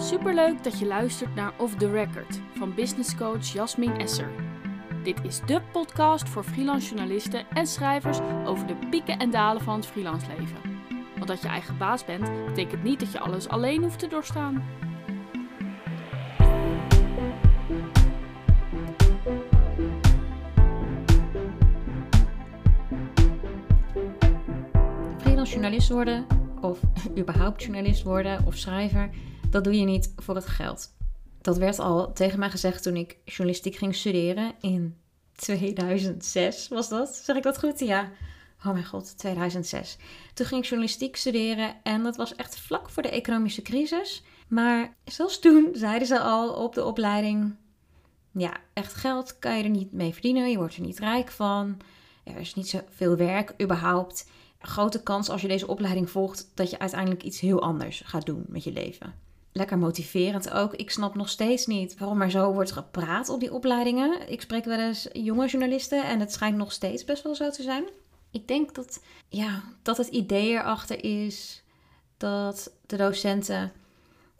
Superleuk dat je luistert naar Off the Record van business coach Jasmin Esser. Dit is de podcast voor freelance journalisten en schrijvers over de pieken en dalen van het freelance leven. Want dat je eigen baas bent, betekent niet dat je alles alleen hoeft te doorstaan. Freelance journalist worden, of überhaupt journalist worden of schrijver, dat doe je niet voor het geld. Dat werd al tegen mij gezegd toen ik journalistiek ging studeren in 2006 was dat. Zeg ik dat goed? Ja. Oh mijn god, 2006. Toen ging ik journalistiek studeren en dat was echt vlak voor de economische crisis. Maar zelfs toen zeiden ze al op de opleiding: ja, echt geld kan je er niet mee verdienen. Je wordt er niet rijk van. Er is niet zoveel werk überhaupt. Grote kans als je deze opleiding volgt dat je uiteindelijk iets heel anders gaat doen met je leven lekker motiverend ook. Ik snap nog steeds niet waarom er zo wordt gepraat op die opleidingen. Ik spreek wel eens jonge journalisten en het schijnt nog steeds best wel zo te zijn. Ik denk dat, ja, dat het idee erachter is dat de docenten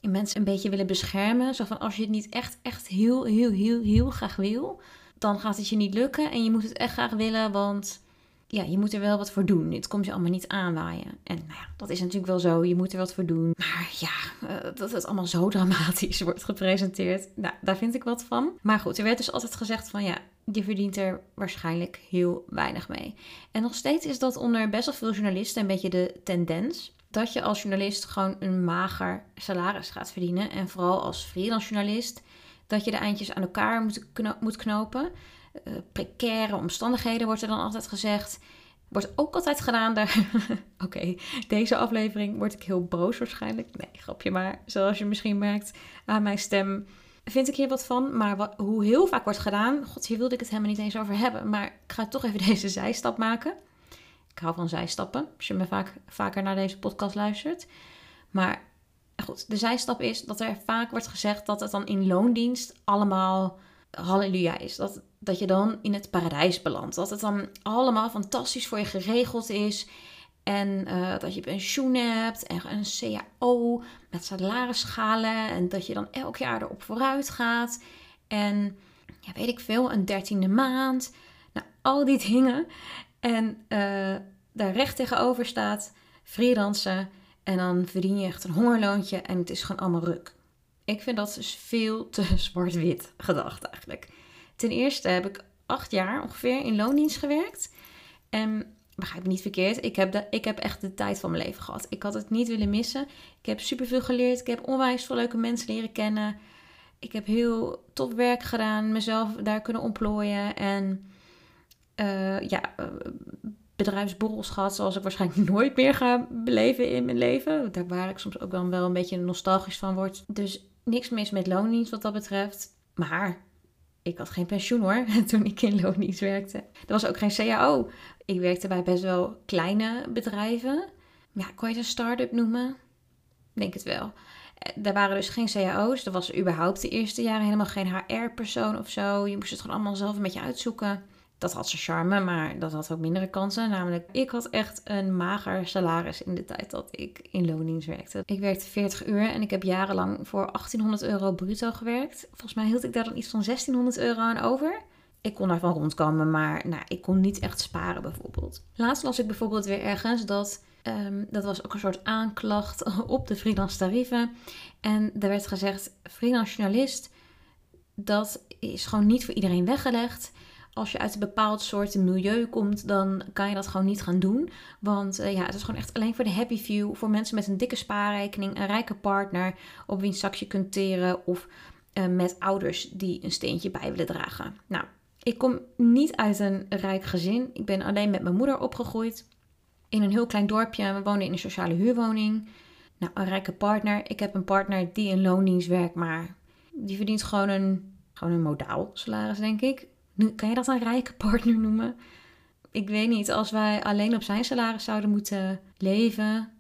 mensen een beetje willen beschermen. Zo van als je het niet echt, echt heel, heel, heel, heel graag wil, dan gaat het je niet lukken. En je moet het echt graag willen, want ja, je moet er wel wat voor doen. Het komt je allemaal niet aanwaaien. En nou ja, dat is natuurlijk wel zo. Je moet er wat voor doen. Maar ja, uh, dat het allemaal zo dramatisch wordt gepresenteerd. Nou, daar vind ik wat van. Maar goed, er werd dus altijd gezegd van ja, je verdient er waarschijnlijk heel weinig mee. En nog steeds is dat onder best wel veel journalisten een beetje de tendens. Dat je als journalist gewoon een mager salaris gaat verdienen. En vooral als freelance journalist. Dat je de eindjes aan elkaar moet, moet knopen uh, precaire omstandigheden wordt er dan altijd gezegd. Wordt ook altijd gedaan. Oké, deze aflevering word ik heel boos waarschijnlijk. Nee, grapje maar. Zoals je misschien merkt aan mijn stem, vind ik hier wat van. Maar hoe heel vaak wordt gedaan, god, hier wilde ik het helemaal niet eens over hebben. Maar ik ga toch even deze zijstap maken. Ik hou van zijstappen, als je me vaak, vaker naar deze podcast luistert. Maar goed, de zijstap is dat er vaak wordt gezegd dat het dan in loondienst allemaal halleluja is. Dat, dat je dan in het paradijs belandt. Dat het dan allemaal fantastisch voor je geregeld is. En uh, dat je pensioen hebt en een CAO met salarisschalen. En dat je dan elk jaar erop vooruit gaat. En ja, weet ik veel, een dertiende maand. Nou, al die dingen. En uh, daar recht tegenover staat freelancen. En dan verdien je echt een hongerloontje en het is gewoon allemaal ruk. Ik vind dat dus veel te zwart-wit gedacht eigenlijk. Ten eerste heb ik acht jaar ongeveer in loondienst gewerkt. En begrijp me niet verkeerd, ik heb, de, ik heb echt de tijd van mijn leven gehad. Ik had het niet willen missen. Ik heb superveel geleerd. Ik heb onwijs veel leuke mensen leren kennen. Ik heb heel top werk gedaan, mezelf daar kunnen ontplooien. En uh, ja, uh, bedrijfsborrels gehad zoals ik waarschijnlijk nooit meer ga beleven in mijn leven. Daar waar ik soms ook wel een beetje nostalgisch van word. Dus niks mis met loondienst wat dat betreft. Maar ik had geen pensioen hoor, toen ik in loondienst werkte. Er was ook geen CAO. Ik werkte bij best wel kleine bedrijven. Ja, kon je het een start-up noemen? Denk het wel. Er eh, waren dus geen cao's. Er was überhaupt de eerste jaren helemaal geen HR-persoon of zo. Je moest het gewoon allemaal zelf een beetje uitzoeken. Dat had zijn charme, maar dat had ook mindere kansen. Namelijk, ik had echt een mager salaris in de tijd dat ik in loondienst werkte. Ik werkte 40 uur en ik heb jarenlang voor 1800 euro bruto gewerkt. Volgens mij hield ik daar dan iets van 1600 euro aan over. Ik kon daarvan rondkomen, maar nou, ik kon niet echt sparen bijvoorbeeld. Laatst las ik bijvoorbeeld weer ergens dat Um, dat was ook een soort aanklacht op de freelance tarieven. En er werd gezegd: freelance journalist, dat is gewoon niet voor iedereen weggelegd als je uit een bepaald soort milieu komt, dan kan je dat gewoon niet gaan doen. Want uh, ja, het is gewoon echt alleen voor de happy few. Voor mensen met een dikke spaarrekening, een rijke partner op wiens je kunt teren. Of uh, met ouders die een steentje bij willen dragen. Nou, ik kom niet uit een rijk gezin. Ik ben alleen met mijn moeder opgegroeid. In een heel klein dorpje. We woonden in een sociale huurwoning. Nou, een rijke partner. Ik heb een partner die in loondienst werkt, maar die verdient gewoon een, gewoon een modaal salaris, denk ik. Kan je dat een rijke partner noemen? Ik weet niet, als wij alleen op zijn salaris zouden moeten leven.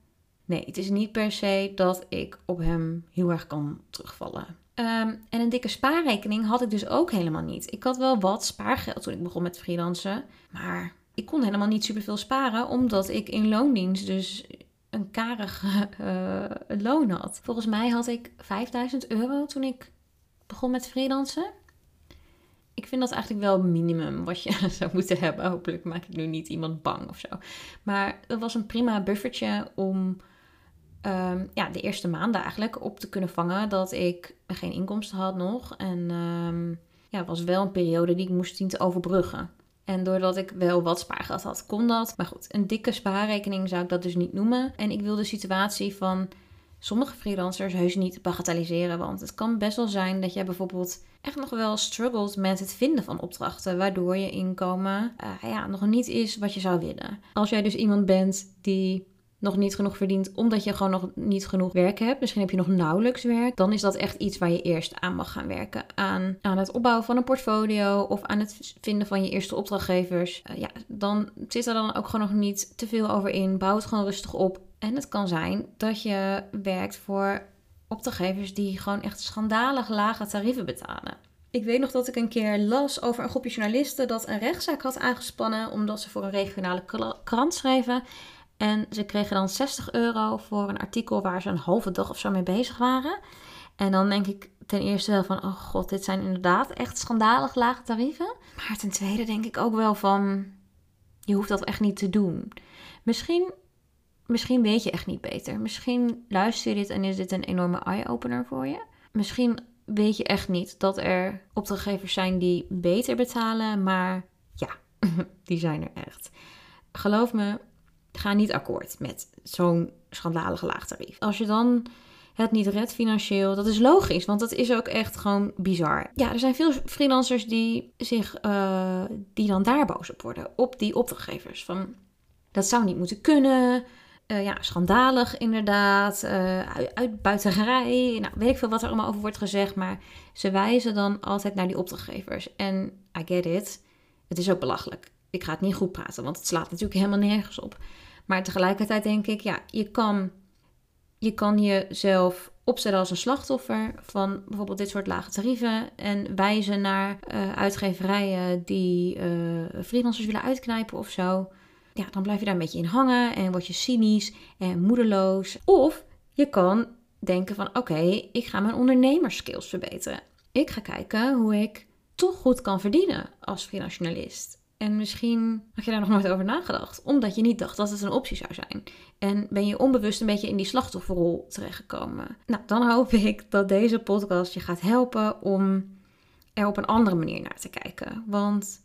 Nee, het is niet per se dat ik op hem heel erg kan terugvallen. Um, en een dikke spaarrekening had ik dus ook helemaal niet. Ik had wel wat spaargeld toen ik begon met freelancen. Maar ik kon helemaal niet superveel sparen, omdat ik in loondienst dus een karig uh, loon had. Volgens mij had ik 5000 euro toen ik begon met freelancen. Ik vind dat eigenlijk wel minimum wat je zou moeten hebben. Hopelijk maak ik nu niet iemand bang of zo. Maar dat was een prima buffertje om um, ja, de eerste maanden eigenlijk op te kunnen vangen dat ik geen inkomsten had nog. En um, ja, het was wel een periode die ik moest zien te overbruggen. En doordat ik wel wat spaargeld had, kon dat. Maar goed, een dikke spaarrekening zou ik dat dus niet noemen. En ik wil de situatie van sommige freelancers heus niet bagatelliseren. Want het kan best wel zijn dat jij bijvoorbeeld echt nog wel struggelt met het vinden van opdrachten. Waardoor je inkomen uh, ja, nog niet is wat je zou willen. Als jij dus iemand bent die nog niet genoeg verdient omdat je gewoon nog niet genoeg werk hebt. Misschien heb je nog nauwelijks werk. Dan is dat echt iets waar je eerst aan mag gaan werken. Aan, aan het opbouwen van een portfolio of aan het vinden van je eerste opdrachtgevers. Uh, ja, dan zit er dan ook gewoon nog niet te veel over in. Bouw het gewoon rustig op. En het kan zijn dat je werkt voor opdrachtgevers die gewoon echt schandalig lage tarieven betalen. Ik weet nog dat ik een keer las over een groepje journalisten dat een rechtszaak had aangespannen omdat ze voor een regionale krant schreven. En ze kregen dan 60 euro voor een artikel waar ze een halve dag of zo mee bezig waren. En dan denk ik ten eerste wel van, oh god, dit zijn inderdaad echt schandalig lage tarieven. Maar ten tweede denk ik ook wel van, je hoeft dat echt niet te doen. Misschien, misschien weet je echt niet beter. Misschien luister je dit en is dit een enorme eye-opener voor je. Misschien weet je echt niet dat er opdrachtgevers zijn die beter betalen, maar ja, die zijn er echt. Geloof me, ga niet akkoord met zo'n schandalige laag tarief. Als je dan het niet redt financieel, dat is logisch, want dat is ook echt gewoon bizar. Ja, er zijn veel freelancers die zich, uh, die dan daar boos op worden, op die opdrachtgevers. Van, dat zou niet moeten kunnen, uh, ja, schandalig inderdaad, uh, uitbuiterij, nou, weet ik veel wat er allemaal over wordt gezegd, maar ze wijzen dan altijd naar die opdrachtgevers. En I get it, het is ook belachelijk ik ga het niet goed praten, want het slaat natuurlijk helemaal nergens op. Maar tegelijkertijd denk ik, ja, je kan, je kan jezelf opstellen als een slachtoffer van bijvoorbeeld dit soort lage tarieven en wijzen naar uh, uitgeverijen die freelancers willen uitknijpen of zo. Ja, dan blijf je daar een beetje in hangen en word je cynisch en moedeloos. Of je kan denken van oké, ik ga mijn ondernemerskills verbeteren. Ik ga kijken hoe ik toch goed kan verdienen als freelance en misschien had je daar nog nooit over nagedacht, omdat je niet dacht dat het een optie zou zijn. En ben je onbewust een beetje in die slachtofferrol terechtgekomen. Nou, dan hoop ik dat deze podcast je gaat helpen om er op een andere manier naar te kijken. Want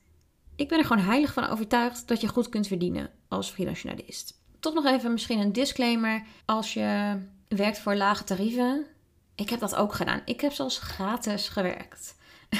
ik ben er gewoon heilig van overtuigd dat je goed kunt verdienen als freelance journalist. Toch nog even misschien een disclaimer. Als je werkt voor lage tarieven. Ik heb dat ook gedaan. Ik heb zelfs gratis gewerkt.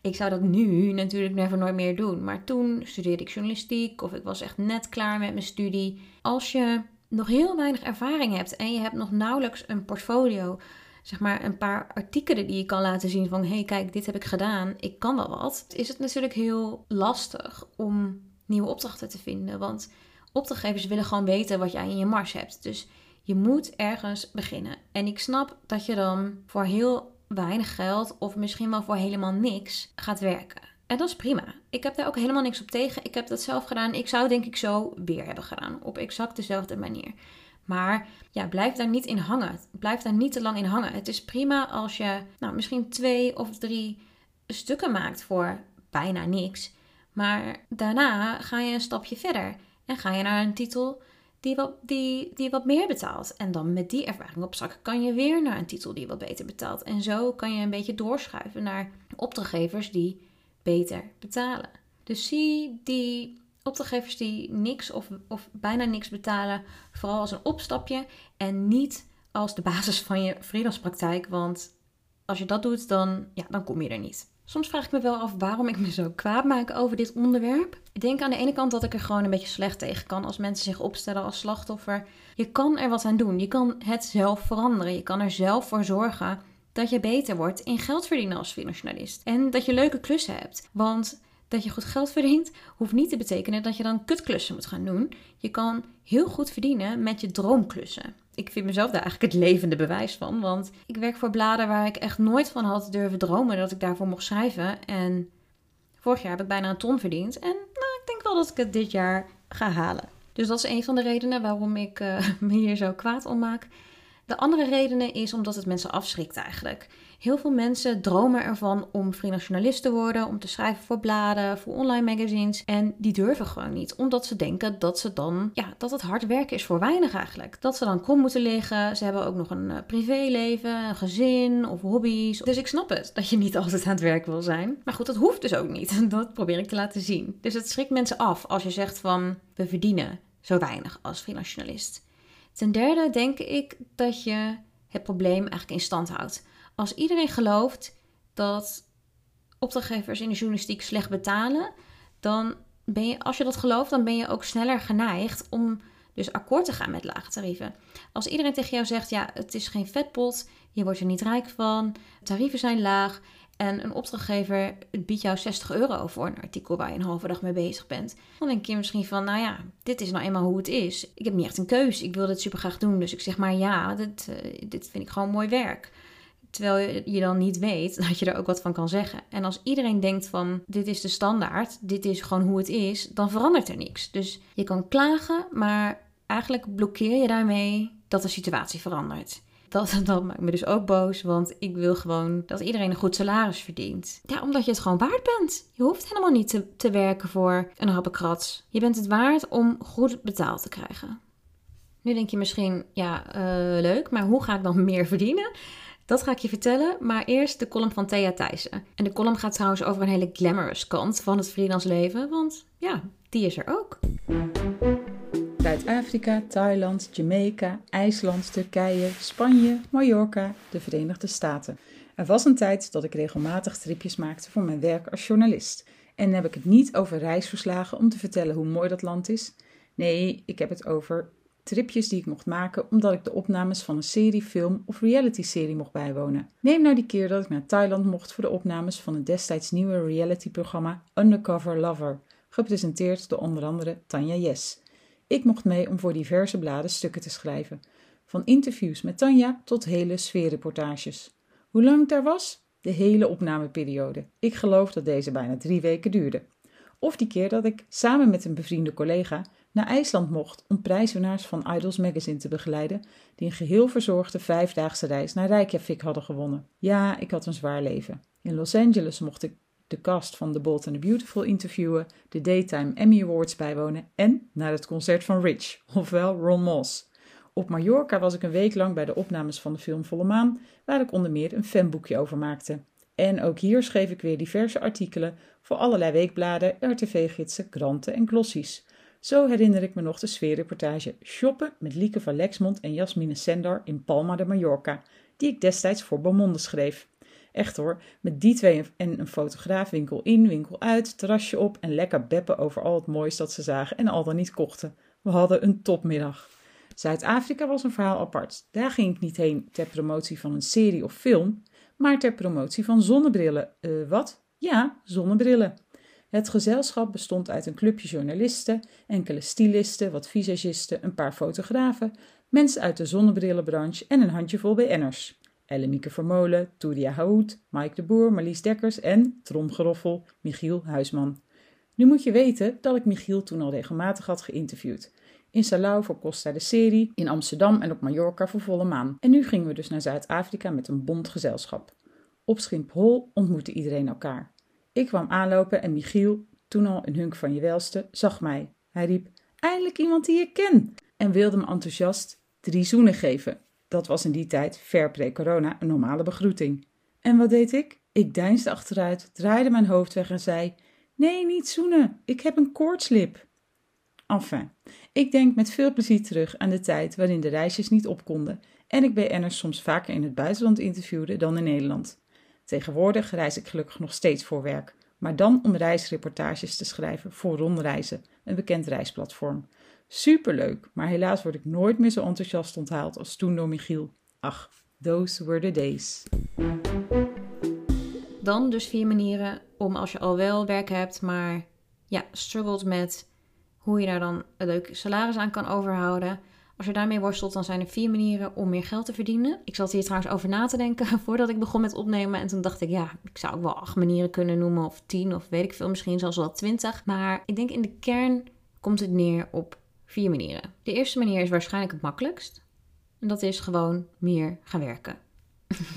Ik zou dat nu natuurlijk never nooit meer doen. Maar toen studeerde ik journalistiek of ik was echt net klaar met mijn studie. Als je nog heel weinig ervaring hebt en je hebt nog nauwelijks een portfolio, zeg maar een paar artikelen die je kan laten zien van hé hey, kijk dit heb ik gedaan, ik kan wel wat. Is het natuurlijk heel lastig om nieuwe opdrachten te vinden, want opdrachtgevers willen gewoon weten wat jij in je mars hebt. Dus je moet ergens beginnen. En ik snap dat je dan voor heel weinig geld of misschien wel voor helemaal niks gaat werken. En dat is prima. Ik heb daar ook helemaal niks op tegen. Ik heb dat zelf gedaan. Ik zou denk ik zo weer hebben gedaan. Op exact dezelfde manier. Maar ja, blijf daar niet in hangen. Blijf daar niet te lang in hangen. Het is prima als je nou, misschien twee of drie stukken maakt voor bijna niks. Maar daarna ga je een stapje verder. En ga je naar een titel die wat, die, die wat meer betaalt. En dan met die ervaring op zak kan je weer naar een titel die wat beter betaalt. En zo kan je een beetje doorschuiven naar opdrachtgevers die beter betalen. Dus zie die opdrachtgevers die niks of, of bijna niks betalen, vooral als een opstapje en niet als de basis van je freelance praktijk. Want als je dat doet, dan, ja, dan kom je er niet. Soms vraag ik me wel af waarom ik me zo kwaad maak over dit onderwerp. Ik denk aan de ene kant dat ik er gewoon een beetje slecht tegen kan als mensen zich opstellen als slachtoffer. Je kan er wat aan doen. Je kan het zelf veranderen. Je kan er zelf voor zorgen dat je beter wordt in geld verdienen als financialist. En dat je leuke klussen hebt. Want dat je goed geld verdient, hoeft niet te betekenen dat je dan kutklussen moet gaan doen. Je kan heel goed verdienen met je droomklussen. Ik vind mezelf daar eigenlijk het levende bewijs van. Want ik werk voor bladen waar ik echt nooit van had durven dromen dat ik daarvoor mocht schrijven. En vorig jaar heb ik bijna een ton verdiend. En nou, ik denk wel dat ik het dit jaar ga halen. Dus dat is een van de redenen waarom ik uh, me hier zo kwaad om maak. De andere reden is omdat het mensen afschrikt eigenlijk. Heel veel mensen dromen ervan om freelance te worden, om te schrijven voor bladen, voor online magazines. En die durven gewoon niet, omdat ze denken dat ze dan, ja, dat het hard werken is voor weinig eigenlijk. Dat ze dan krom moeten liggen. Ze hebben ook nog een uh, privéleven, een gezin of hobby's. Dus ik snap het dat je niet altijd aan het werk wil zijn. Maar goed, dat hoeft dus ook niet. Dat probeer ik te laten zien. Dus het schrikt mensen af als je zegt van we verdienen zo weinig als freelance journalist. Ten derde denk ik dat je het probleem eigenlijk in stand houdt. Als iedereen gelooft dat opdrachtgevers in de journalistiek slecht betalen, dan ben je, als je dat gelooft, dan ben je ook sneller geneigd om dus akkoord te gaan met lage tarieven. Als iedereen tegen jou zegt, ja, het is geen vetpot, je wordt er niet rijk van, tarieven zijn laag en een opdrachtgever biedt jou 60 euro voor een artikel waar je een halve dag mee bezig bent. Dan denk je misschien van, nou ja, dit is nou eenmaal hoe het is. Ik heb niet echt een keus. Ik wil dit super graag doen. Dus ik zeg maar ja, dit, uh, dit vind ik gewoon mooi werk. Terwijl je dan niet weet dat je er ook wat van kan zeggen. En als iedereen denkt van dit is de standaard, dit is gewoon hoe het is, dan verandert er niks. Dus je kan klagen, maar eigenlijk blokkeer je daarmee dat de situatie verandert. Dat, maakt me dus ook boos, want ik wil gewoon dat iedereen een goed salaris verdient. Ja, omdat je het gewoon waard bent. Je hoeft helemaal niet te, te werken voor een happenkrats. Je bent het waard om goed betaald te krijgen. Nu denk je misschien, ja, uh, leuk, maar hoe ga ik dan meer verdienen? Dat ga ik je vertellen, maar eerst de column van Thea Thijssen. En de column gaat trouwens over een hele glamorous kant van het freelance leven, want ja, die is er ook. Zuid-Afrika, Thailand, Jamaica, IJsland, Turkije, Spanje, Mallorca, de Verenigde Staten. Er was een tijd dat ik regelmatig tripjes maakte voor mijn werk als journalist. En dan heb ik het niet over reisverslagen om te vertellen hoe mooi dat land is. Nee, ik heb het over tripjes die ik mocht maken omdat ik de opnames van een serie, film of reality-serie mocht bijwonen. Neem nou die keer dat ik naar Thailand mocht voor de opnames van het destijds nieuwe reality-programma Undercover Lover, gepresenteerd door onder andere Tanja Yes. Ik mocht mee om voor diverse bladen stukken te schrijven, van interviews met Tanja tot hele sfeerreportages. Hoe lang ik daar was? De hele opnameperiode. Ik geloof dat deze bijna drie weken duurde. Of die keer dat ik samen met een bevriende collega naar IJsland mocht om prijswinnaars van Idols Magazine te begeleiden, die een geheel verzorgde vijfdaagse reis naar Reykjavik hadden gewonnen. Ja, ik had een zwaar leven. In Los Angeles mocht ik de cast van The Bold and the Beautiful interviewen, de Daytime Emmy Awards bijwonen en naar het concert van Rich, ofwel Ron Moss. Op Mallorca was ik een week lang bij de opnames van de film Volle Maan, waar ik onder meer een fanboekje over maakte. En ook hier schreef ik weer diverse artikelen voor allerlei weekbladen, RTV-gidsen, kranten en glossies. Zo herinner ik me nog de sfeerreportage Shoppen met Lieke van Lexmond en Jasmine Sendar in Palma de Mallorca, die ik destijds voor Beaumonde schreef. Echt hoor, met die twee en een fotograaf winkel in, winkel uit, terrasje op en lekker beppen over al het moois dat ze zagen en al dan niet kochten. We hadden een topmiddag. Zuid-Afrika was een verhaal apart. Daar ging ik niet heen ter promotie van een serie of film, maar ter promotie van zonnebrillen. Uh, wat? Ja, zonnebrillen. Het gezelschap bestond uit een clubje journalisten, enkele stylisten, wat visagisten, een paar fotografen, mensen uit de zonnebrillenbranche en een handjevol BN'ers. Ellemieke Vermolen, Touria Haoud, Mike de Boer, Marlies Dekkers en, tromgeroffel, Michiel Huisman. Nu moet je weten dat ik Michiel toen al regelmatig had geïnterviewd. In Salau voor Costa de Serie, in Amsterdam en op Mallorca voor Volle Maan. En nu gingen we dus naar Zuid-Afrika met een bond gezelschap. Op Schiphol ontmoette iedereen elkaar. Ik kwam aanlopen en Michiel, toen al een hunk van je welste, zag mij. Hij riep: Eindelijk iemand die ik ken! En wilde me enthousiast drie zoenen geven. Dat was in die tijd, ver pre-corona, een normale begroeting. En wat deed ik? Ik deinsde achteruit, draaide mijn hoofd weg en zei: Nee, niet zoenen, ik heb een koortslip. Enfin, ik denk met veel plezier terug aan de tijd waarin de reisjes niet op konden en ik BN'ers soms vaker in het buitenland interviewde dan in Nederland. Tegenwoordig reis ik gelukkig nog steeds voor werk, maar dan om reisreportages te schrijven voor Rondreizen, een bekend reisplatform. Superleuk, maar helaas word ik nooit meer zo enthousiast onthaald als toen door Michiel. Ach, those were the days. Dan dus vier manieren om als je al wel werk hebt, maar ja, struggelt met hoe je daar dan een leuk salaris aan kan overhouden. Als je daarmee worstelt, dan zijn er vier manieren om meer geld te verdienen. Ik zat hier trouwens over na te denken voordat ik begon met opnemen. En toen dacht ik, ja, ik zou ook wel acht manieren kunnen noemen, of tien, of weet ik veel, misschien zelfs wel twintig. Maar ik denk in de kern komt het neer op vier manieren. De eerste manier is waarschijnlijk het makkelijkst. En dat is gewoon meer gaan werken.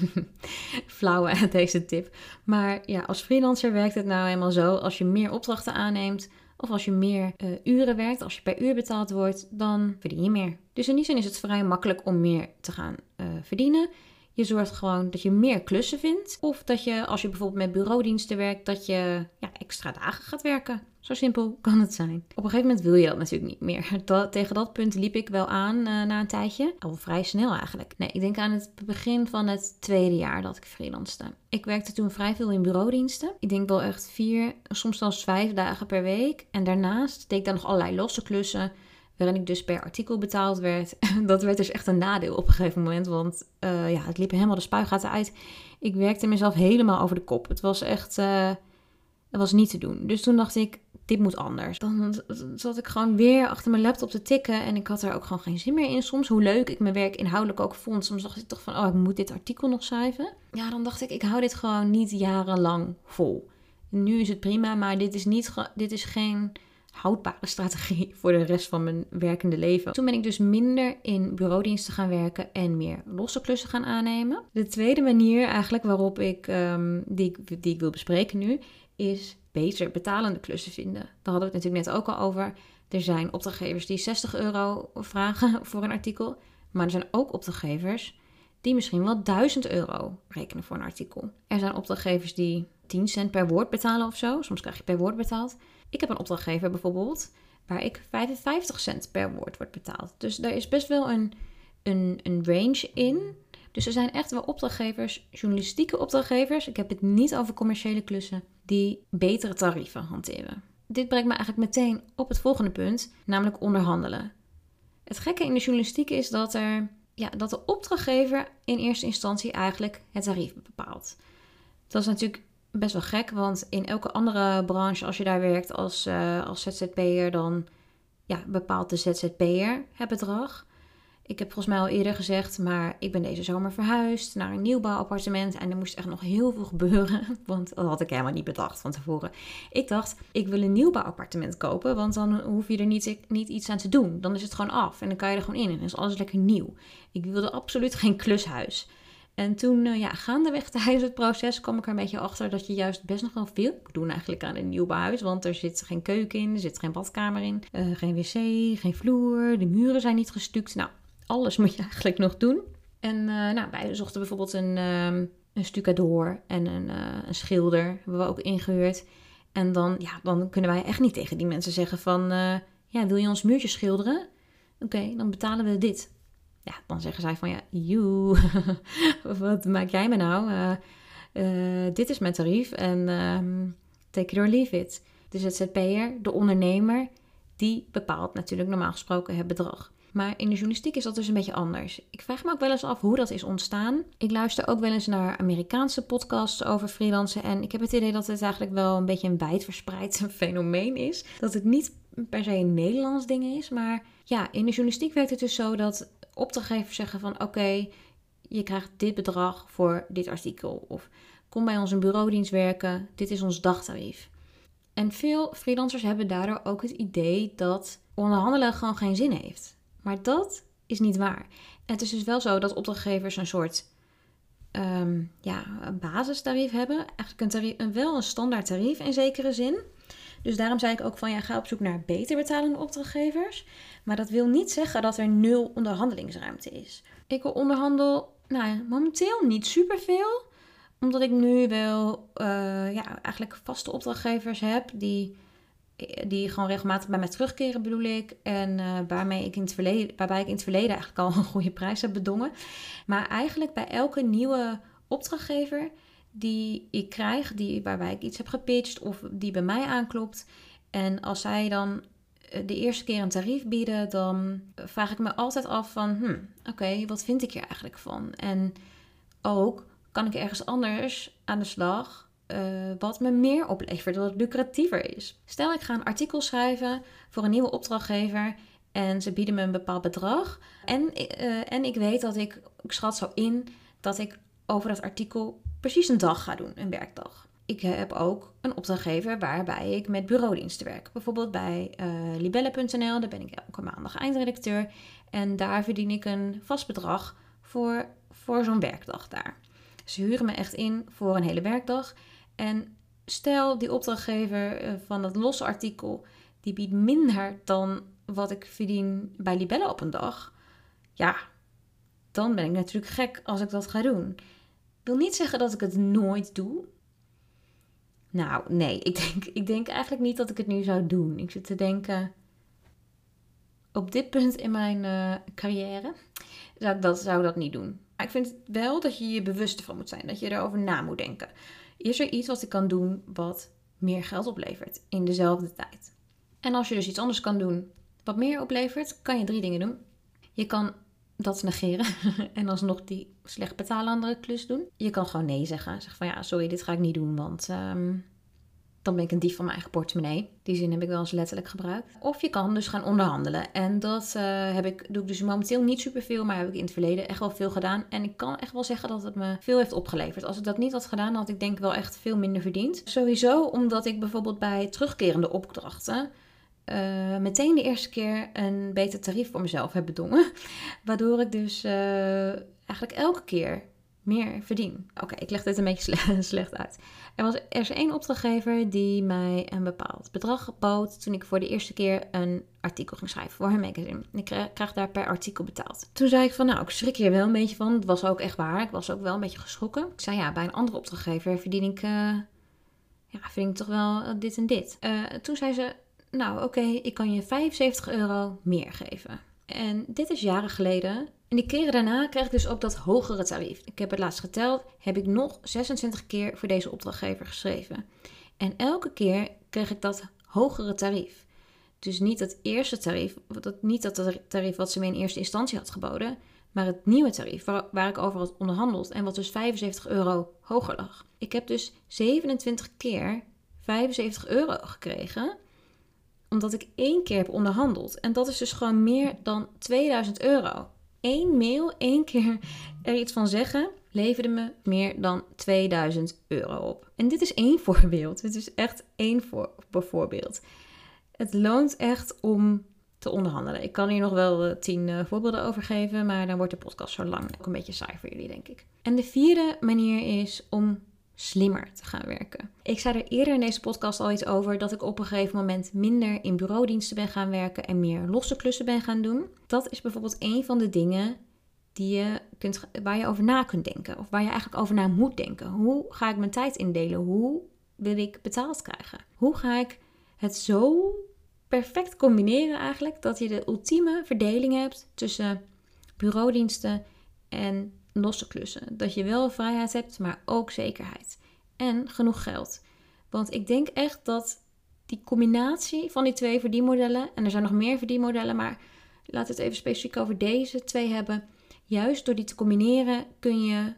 Flauwe deze tip. Maar ja, als freelancer werkt het nou eenmaal zo. Als je meer opdrachten aanneemt, of als je meer uh, uren werkt, als je per uur betaald wordt, dan verdien je meer. Dus in die zin is het vrij makkelijk om meer te gaan uh, verdienen. Je zorgt gewoon dat je meer klussen vindt. Of dat je, als je bijvoorbeeld met bureaudiensten werkt, dat je ja, extra dagen gaat werken. Zo simpel kan het zijn. Op een gegeven moment wil je dat natuurlijk niet meer. Tegen dat punt liep ik wel aan uh, na een tijdje. Al vrij snel eigenlijk. Nee, ik denk aan het begin van het tweede jaar dat ik freelanste. Ik werkte toen vrij veel in bureaudiensten. Ik denk wel echt vier, soms zelfs vijf dagen per week. En daarnaast deed ik dan nog allerlei losse klussen waarin ik dus per artikel betaald werd. dat werd dus echt een nadeel op een gegeven moment, want uh, ja, het liep helemaal de spuigaten uit. Ik werkte mezelf helemaal over de kop. Het was echt, uh, het was niet te doen. Dus toen dacht ik, dit moet anders. Dan zat ik gewoon weer achter mijn laptop te tikken en ik had er ook gewoon geen zin meer in soms. Hoe leuk ik mijn werk inhoudelijk ook vond. Soms dacht ik toch van, oh, ik moet dit artikel nog schrijven. Ja, dan dacht ik, ik hou dit gewoon niet jarenlang vol. nu is het prima, maar dit is, niet, dit is geen houdbare strategie voor de rest van mijn werkende leven. Toen ben ik dus minder in bureaudiensten gaan werken en meer losse klussen gaan aannemen. De tweede manier eigenlijk waarop ik, um, die, die ik wil bespreken nu, is beter betalende klussen vinden. Daar hadden we het natuurlijk net ook al over. Er zijn opdrachtgevers die 60 euro vragen voor een artikel. Maar er zijn ook opdrachtgevers die misschien wel 1000 euro rekenen voor een artikel. Er zijn opdrachtgevers die 10 cent per woord betalen of zo. Soms krijg je per woord betaald. Ik heb een opdrachtgever bijvoorbeeld waar ik 55 cent per woord wordt betaald. Dus daar is best wel een, een, een range in. Dus er zijn echt wel opdrachtgevers, journalistieke opdrachtgevers, ik heb het niet over commerciële klussen, die betere tarieven hanteren. Dit brengt me eigenlijk meteen op het volgende punt, namelijk onderhandelen. Het gekke in de journalistiek is dat, er, ja, dat de opdrachtgever in eerste instantie eigenlijk het tarief bepaalt. Dat is natuurlijk best wel gek, want in elke andere branche, als je daar werkt als, uh, als ZZP'er, dan ja, bepaalt de ZZP'er het bedrag. Ik heb volgens mij al eerder gezegd, maar ik ben deze zomer verhuisd naar een nieuwbouwappartement. En er moest echt nog heel veel gebeuren, want dat had ik helemaal niet bedacht van tevoren. Ik dacht, ik wil een nieuwbouwappartement kopen, want dan hoef je er niet, niet iets aan te doen. Dan is het gewoon af en dan kan je er gewoon in en is alles lekker nieuw. Ik wilde absoluut geen klushuis. En toen, uh, ja, gaandeweg tijdens het proces kwam ik er een beetje achter dat je juist best nog wel veel moet doen eigenlijk aan een nieuwbouwhuis. Want er zit geen keuken in, er zit geen badkamer in, uh, geen wc, geen vloer, de muren zijn niet gestuukt. Nou, alles moet je eigenlijk nog doen. En uh, nou, wij zochten bijvoorbeeld een, um, een stucadoor en een, een schilder, hebben we ook ingehuurd. En dan, ja, dan kunnen wij echt niet tegen die mensen zeggen van, ja, wil je ons muurtje schilderen? Oké, dan betalen we dit dan zeggen zij van ja, you, wat maak jij me nou? Uh, uh, dit is mijn tarief en um, take it or leave it. De ZZP'er, de ondernemer, die bepaalt natuurlijk normaal gesproken het bedrag. Maar in de journalistiek is dat dus een beetje anders. Ik vraag me ook wel eens af hoe dat is ontstaan. Ik luister ook wel eens naar Amerikaanse podcasts over freelancen. En ik heb het idee dat het eigenlijk wel een beetje een wijdverspreid fenomeen is. Dat het niet per se een Nederlands ding is. Maar ja, in de journalistiek werkt het dus zo dat opdrachtgevers zeggen van oké, je krijgt dit bedrag voor dit artikel. Of kom bij ons een bureaudienst werken, dit is ons dagtarief. En veel freelancers hebben daardoor ook het idee dat onderhandelen gewoon geen zin heeft. Maar dat is niet waar. Het is dus wel zo dat opdrachtgevers een soort um, ja, basistarief hebben. Eigenlijk een, wel een standaard tarief in zekere zin. Dus daarom zei ik ook van ja, ga op zoek naar beter betalende opdrachtgevers. Maar dat wil niet zeggen dat er nul onderhandelingsruimte is. Ik onderhandel nou, momenteel niet superveel. Omdat ik nu wel uh, ja, eigenlijk vaste opdrachtgevers heb die, die gewoon regelmatig bij mij terugkeren, bedoel ik. En uh, waarmee ik in het verleden, waarbij ik in het verleden eigenlijk al een goede prijs heb bedongen. Maar eigenlijk bij elke nieuwe opdrachtgever die ik krijg, die, waarbij ik iets heb gepitcht of die bij mij aanklopt. En als zij dan eh, de eerste keer een tarief bieden, dan vraag ik me altijd af van, hm, oké, wat vind ik hier eigenlijk van? En ook, kan ik ergens anders aan de slag uh, wat me meer oplevert, wat lucratiever is? Stel, ik ga een artikel schrijven voor een nieuwe opdrachtgever en ze bieden me een bepaald bedrag. En, uh, en ik weet dat ik, ik schat zo in dat ik over dat artikel precies een dag ga doen, een werkdag. ik heb ook een opdrachtgever waarbij ik met bureaudiensten werk. Bijvoorbeeld bij uh, libelle.nl, daar ben ik elke maandag eindredacteur. En daar verdien ik een vast bedrag voor, voor zo'n werkdag daar. Ze huren me echt in voor een hele werkdag. En stel die opdrachtgever eh, van dat losse artikel, die biedt minder dan wat ik verdien bij Libelle op een dag. Ja, dan ben ik natuurlijk gek als ik dat ga doen. Wil niet zeggen dat ik het nooit doe. Nou, nee, ik denk, ik denk eigenlijk niet dat ik het nu zou doen. Ik zit te denken, op dit punt in mijn uh, carrière zou ik, dat, zou dat niet doen. Maar ik vind wel dat je je bewust van moet zijn, dat je erover na moet denken. Is er iets wat ik kan doen wat meer geld oplevert in dezelfde tijd? En als je dus iets anders kan doen wat meer oplevert, kan je drie dingen doen. Je kan dat negeren en alsnog die slecht betalen andere klus doen. Je kan gewoon nee zeggen. Zeg van ja, sorry, dit ga ik niet doen, want ehm, dan ben ik een dief van mijn eigen portemonnee. Die zin heb ik wel eens letterlijk gebruikt. Of je kan dus gaan onderhandelen. En dat uh, heb ik, doe ik dus momenteel niet superveel, maar heb ik in het verleden echt wel veel gedaan. En ik kan echt wel zeggen dat het me veel heeft opgeleverd. Als ik dat niet had gedaan, had ik denk ik wel echt veel minder verdiend. Sowieso omdat ik bijvoorbeeld bij terugkerende opdrachten uh, meteen de eerste keer een beter tarief voor mezelf heb bedongen. Waardoor ik dus uh, eigenlijk elke keer meer verdien. Oké, ik leg dit een beetje slecht uit. Er was er één opdrachtgever die mij een bepaald bedrag bood toen ik voor de eerste keer een artikel ging schrijven voor hun magazine. Ik krijg, daar per artikel betaald. Toen zei ik van nou, ik schrik hier wel een beetje van. Het was ook echt waar. Ik was ook wel een beetje geschrokken. Ik zei ja, bij een andere opdrachtgever verdien ik, uh, ja, verdien ik toch wel dit en dit. toen zei ze nou oké, ik kan je 75 euro meer geven. En dit is jaren geleden. En die keren daarna krijg ik dus ook dat hogere tarief. Ik heb het laatst geteld, heb ik nog 26 keer voor deze opdrachtgever geschreven. En elke keer kreeg ik dat hogere tarief. Dus niet het eerste tarief, niet dat tarief wat ze me in eerste instantie had geboden, maar het nieuwe tarief waar, waar ik over had onderhandeld en wat dus 75 euro hoger lag. Ik heb dus 27 keer 75 euro gekregen omdat ik één keer heb onderhandeld. En dat is dus gewoon meer dan 2000 euro. Eén mail, één keer er iets van zeggen, leverde me meer dan 2000 euro op. En dit is één voorbeeld. Dit is echt één voor, voorbeeld. Het loont echt om te onderhandelen. Ik kan hier nog wel uh, tien uh, voorbeelden over geven, maar dan wordt de podcast zo lang. Ook een beetje saai voor jullie, denk ik. En de vierde manier is om slimmer te gaan werken. Ik zei er eerder in deze podcast al iets over dat ik op een gegeven moment minder in bureaudiensten ben gaan werken en meer losse klussen ben gaan doen. Dat is bijvoorbeeld een van de dingen die je kunt, waar je over na kunt denken. Of waar je eigenlijk over na moet denken. Hoe ga ik mijn tijd indelen? Hoe wil ik betaald krijgen? Hoe ga ik het zo perfect combineren eigenlijk dat je de ultieme verdeling hebt tussen bureaudiensten en losse klussen. Dat je wel vrijheid hebt, maar ook zekerheid. En genoeg geld. Want ik denk echt dat die combinatie van die twee verdienmodellen, en er zijn nog meer verdienmodellen, maar laat het even specifiek over deze twee hebben. Juist door die te combineren kun je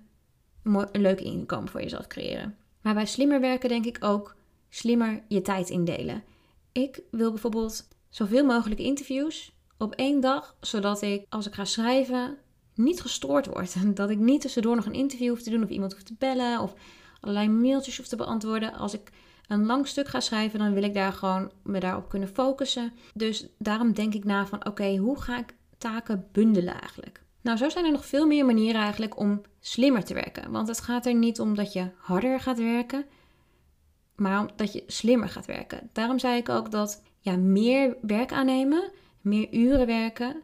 een leuk inkomen voor jezelf creëren. Maar bij slimmer werken denk ik ook slimmer je tijd indelen. Ik wil bijvoorbeeld zoveel mogelijk interviews op één dag, zodat ik als ik ga schrijven niet gestoord wordt. Dat ik niet tussendoor nog een interview hoef te doen of iemand hoef te bellen of allerlei mailtjes hoef te beantwoorden. Als ik een lang stuk ga schrijven, dan wil ik daar gewoon me daarop kunnen focussen. Dus daarom denk ik na van oké, hoe ga ik taken bundelen eigenlijk? Nou, zo zijn er nog veel meer manieren eigenlijk om slimmer te werken. Want het gaat er niet om dat je harder gaat werken, maar dat je slimmer gaat werken. Daarom zei ik ook dat ja, meer werk aannemen, meer uren werken,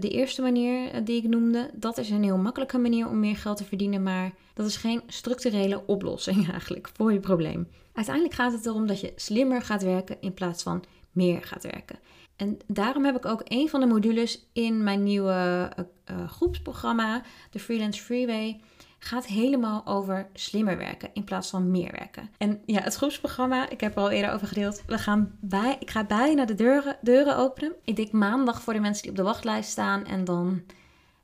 de eerste manier eh, die ik noemde, dat is een heel makkelijke manier om meer geld te verdienen, maar dat is geen structurele oplossing eigenlijk voor je probleem. Uiteindelijk gaat het erom dat je slimmer gaat werken in plaats van meer gaat werken. En daarom heb ik ook een van de modules in mijn nieuwe uh, groepsprogramma, de Freelance Freeway, gaat helemaal over slimmer werken in plaats van meer werken. En ja, het groepsprogramma, ik heb er al eerder over gedeeld. We gaan bij, ik ga bijna de deuren, deuren openen. Ik denk maandag voor de mensen die op de wachtlijst staan en dan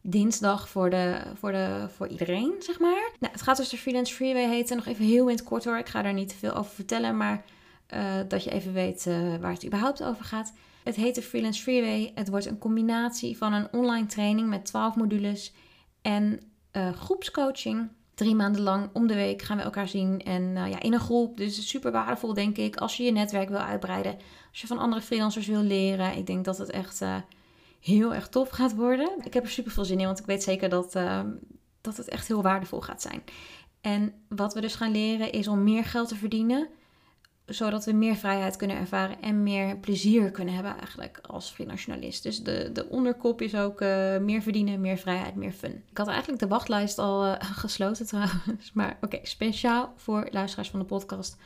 dinsdag voor, de, voor, de, voor iedereen, zeg maar. Nou, het gaat dus de Freelance Freeway heten. Nog even heel in het kort hoor. Ik ga daar niet te veel over vertellen, maar uh, dat je even weet uh, waar het überhaupt over gaat. Het heet de Freelance Freeway. Het wordt een combinatie van een online training met 12 modules en uh, groepscoaching drie maanden lang om de week gaan we elkaar zien. En uh, ja, in een groep. Dus super waardevol, denk ik. Als je je netwerk wil uitbreiden. Als je van andere freelancers wil leren. Ik denk dat het echt uh, heel erg tof gaat worden. Ik heb er super veel zin in, want ik weet zeker dat, dat het echt heel waardevol gaat zijn. En wat we dus gaan leren is om meer geld te verdienen zodat we meer vrijheid kunnen ervaren en meer plezier kunnen hebben eigenlijk als freelance. Dus de, de onderkop is ook uh, meer verdienen, meer vrijheid, meer fun. Ik had eigenlijk de wachtlijst al uh, gesloten trouwens, maar oké, speciaal voor luisteraars van de podcast.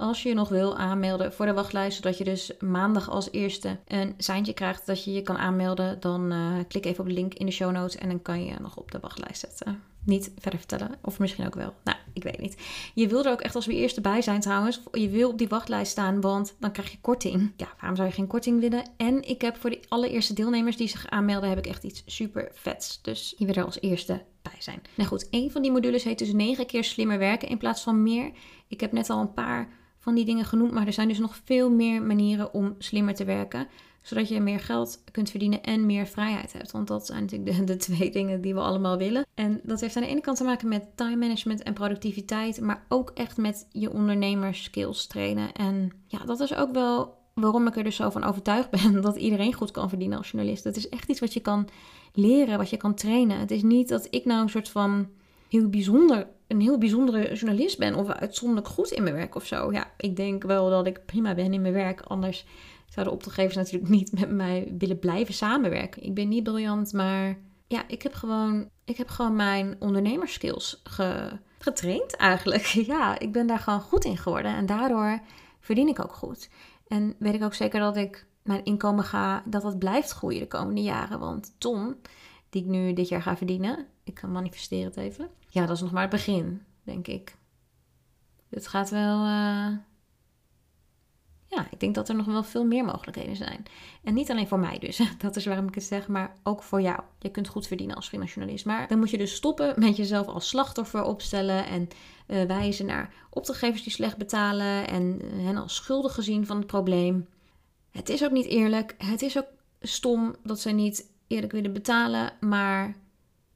Als je nog wil aanmelden voor de wachtlijst, zodat je dus maandag als eerste een seintje krijgt dat je je kan aanmelden, dan uh, klik even op de link in de show notes en dan kan je nog op de wachtlijst zetten niet verder vertellen. Of misschien ook wel. Nou, ik weet niet. Je wil er ook echt als we eerste bij zijn trouwens. Je wil op die wachtlijst staan, want dan krijg je korting. Ja, waarom zou je geen korting willen? En ik heb voor de allereerste deelnemers die zich aanmelden, heb ik echt iets super vets. Dus je wil er als eerste bij zijn. Nou goed, een van die modules heet dus 9 keer slimmer werken in plaats van meer. Ik heb net al een paar van die dingen genoemd, maar er zijn dus nog veel meer manieren om slimmer te werken zodat je meer geld kunt verdienen en meer vrijheid hebt. Want dat zijn natuurlijk de, twee dingen die we allemaal willen. En dat heeft aan de ene kant te maken met time management en productiviteit, maar ook echt met je ondernemerskills trainen. En ja, dat is ook wel waarom ik er dus zo van overtuigd ben dat iedereen goed kan verdienen als journalist. Het is echt iets wat je kan leren, wat je kan trainen. Het is niet dat ik nou een soort van heel bijzonder, een heel bijzondere journalist ben of uitzonderlijk goed in mijn werk of zo. Ja, ik denk wel dat ik prima ben in mijn werk, anders zouden opdrachtgevers natuurlijk niet met mij willen blijven samenwerken. Ik ben niet briljant, maar ja, ik heb gewoon, ik heb gewoon mijn ondernemerskills ge, getraind eigenlijk. Ja, ik ben daar gewoon goed in geworden en daardoor verdien ik ook goed. En weet ik ook zeker dat ik mijn inkomen ga, dat dat blijft groeien de komende jaren. Want ton, die ik nu dit jaar ga verdienen, ik kan manifesteren het even. Ja, dat is nog maar het begin, denk ik. Het gaat wel, uh, ja, ik denk dat er nog wel veel meer mogelijkheden zijn. En niet alleen voor mij dus, dat is waarom ik het zeg, maar ook voor jou. Je kunt goed verdienen als freelance. Maar dan moet je dus stoppen met jezelf als slachtoffer opstellen en uh, wijzen naar opdrachtgevers die slecht betalen en hen als schuldig zien van het probleem. Het is ook niet eerlijk. Het is ook stom dat ze niet eerlijk willen betalen, maar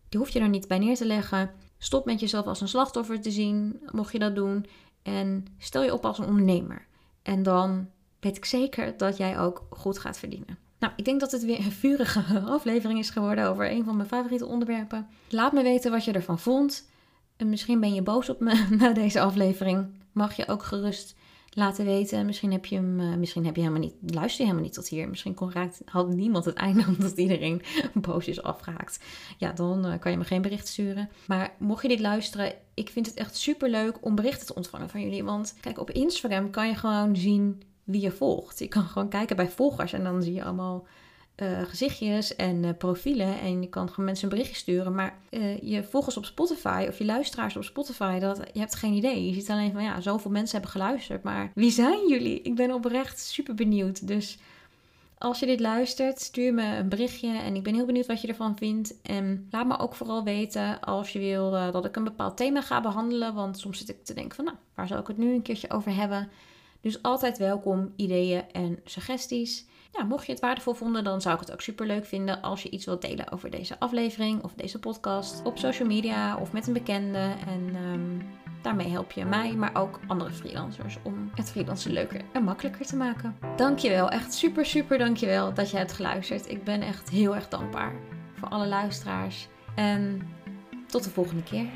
die hoef je er niet bij neer te leggen. Stop met jezelf als een slachtoffer te zien, mocht je dat doen. En stel je op als een ondernemer. En dan weet ik zeker dat jij ook goed gaat verdienen. Nou, ik denk dat het weer een vurige aflevering is geworden over een van mijn favoriete onderwerpen. Laat me weten wat je ervan vond. En misschien ben je boos op me na deze aflevering. Mag je ook gerust laten weten. Misschien heb je hem, uh, misschien heb je helemaal niet, luister je helemaal niet tot hier. Misschien kon, raakt, had niemand het einde omdat iedereen boos is afgehaakt. Ja, dan uh, kan je me geen bericht sturen. Maar mocht je dit luisteren, ik vind het echt super leuk om berichten te ontvangen van jullie. Want kijk, op Instagram kan je gewoon zien wie je volgt. Je kan gewoon kijken bij volgers en dan zie je allemaal uh, gezichtjes en uh, profielen. En je kan gewoon mensen een berichtje sturen. Maar uh, je volgers op Spotify of je luisteraars op Spotify, dat, je hebt geen idee. Je ziet alleen van ja, zoveel mensen hebben geluisterd. Maar wie zijn jullie? Ik ben oprecht super benieuwd. Dus als je dit luistert, stuur me een berichtje. En ik ben heel benieuwd wat je ervan vindt. En laat me ook vooral weten als je wil dat ik een bepaald thema ga behandelen. Want soms zit ik te denken van nou, waar zou ik het nu een keertje over hebben? Dus altijd welkom ideeën en suggesties mocht je het waardevol vonden, dan zou ik het ook super leuk vinden als je iets wilt delen over deze aflevering of deze podcast op social media of met een bekende. En um, daarmee help je mij, maar ook andere freelancers om het freelancen leuker en makkelijker te maken. Dankjewel, echt super, super dankjewel dat je hebt geluisterd. Ik ben echt heel erg dankbaar voor alle luisteraars. En tot de volgende keer.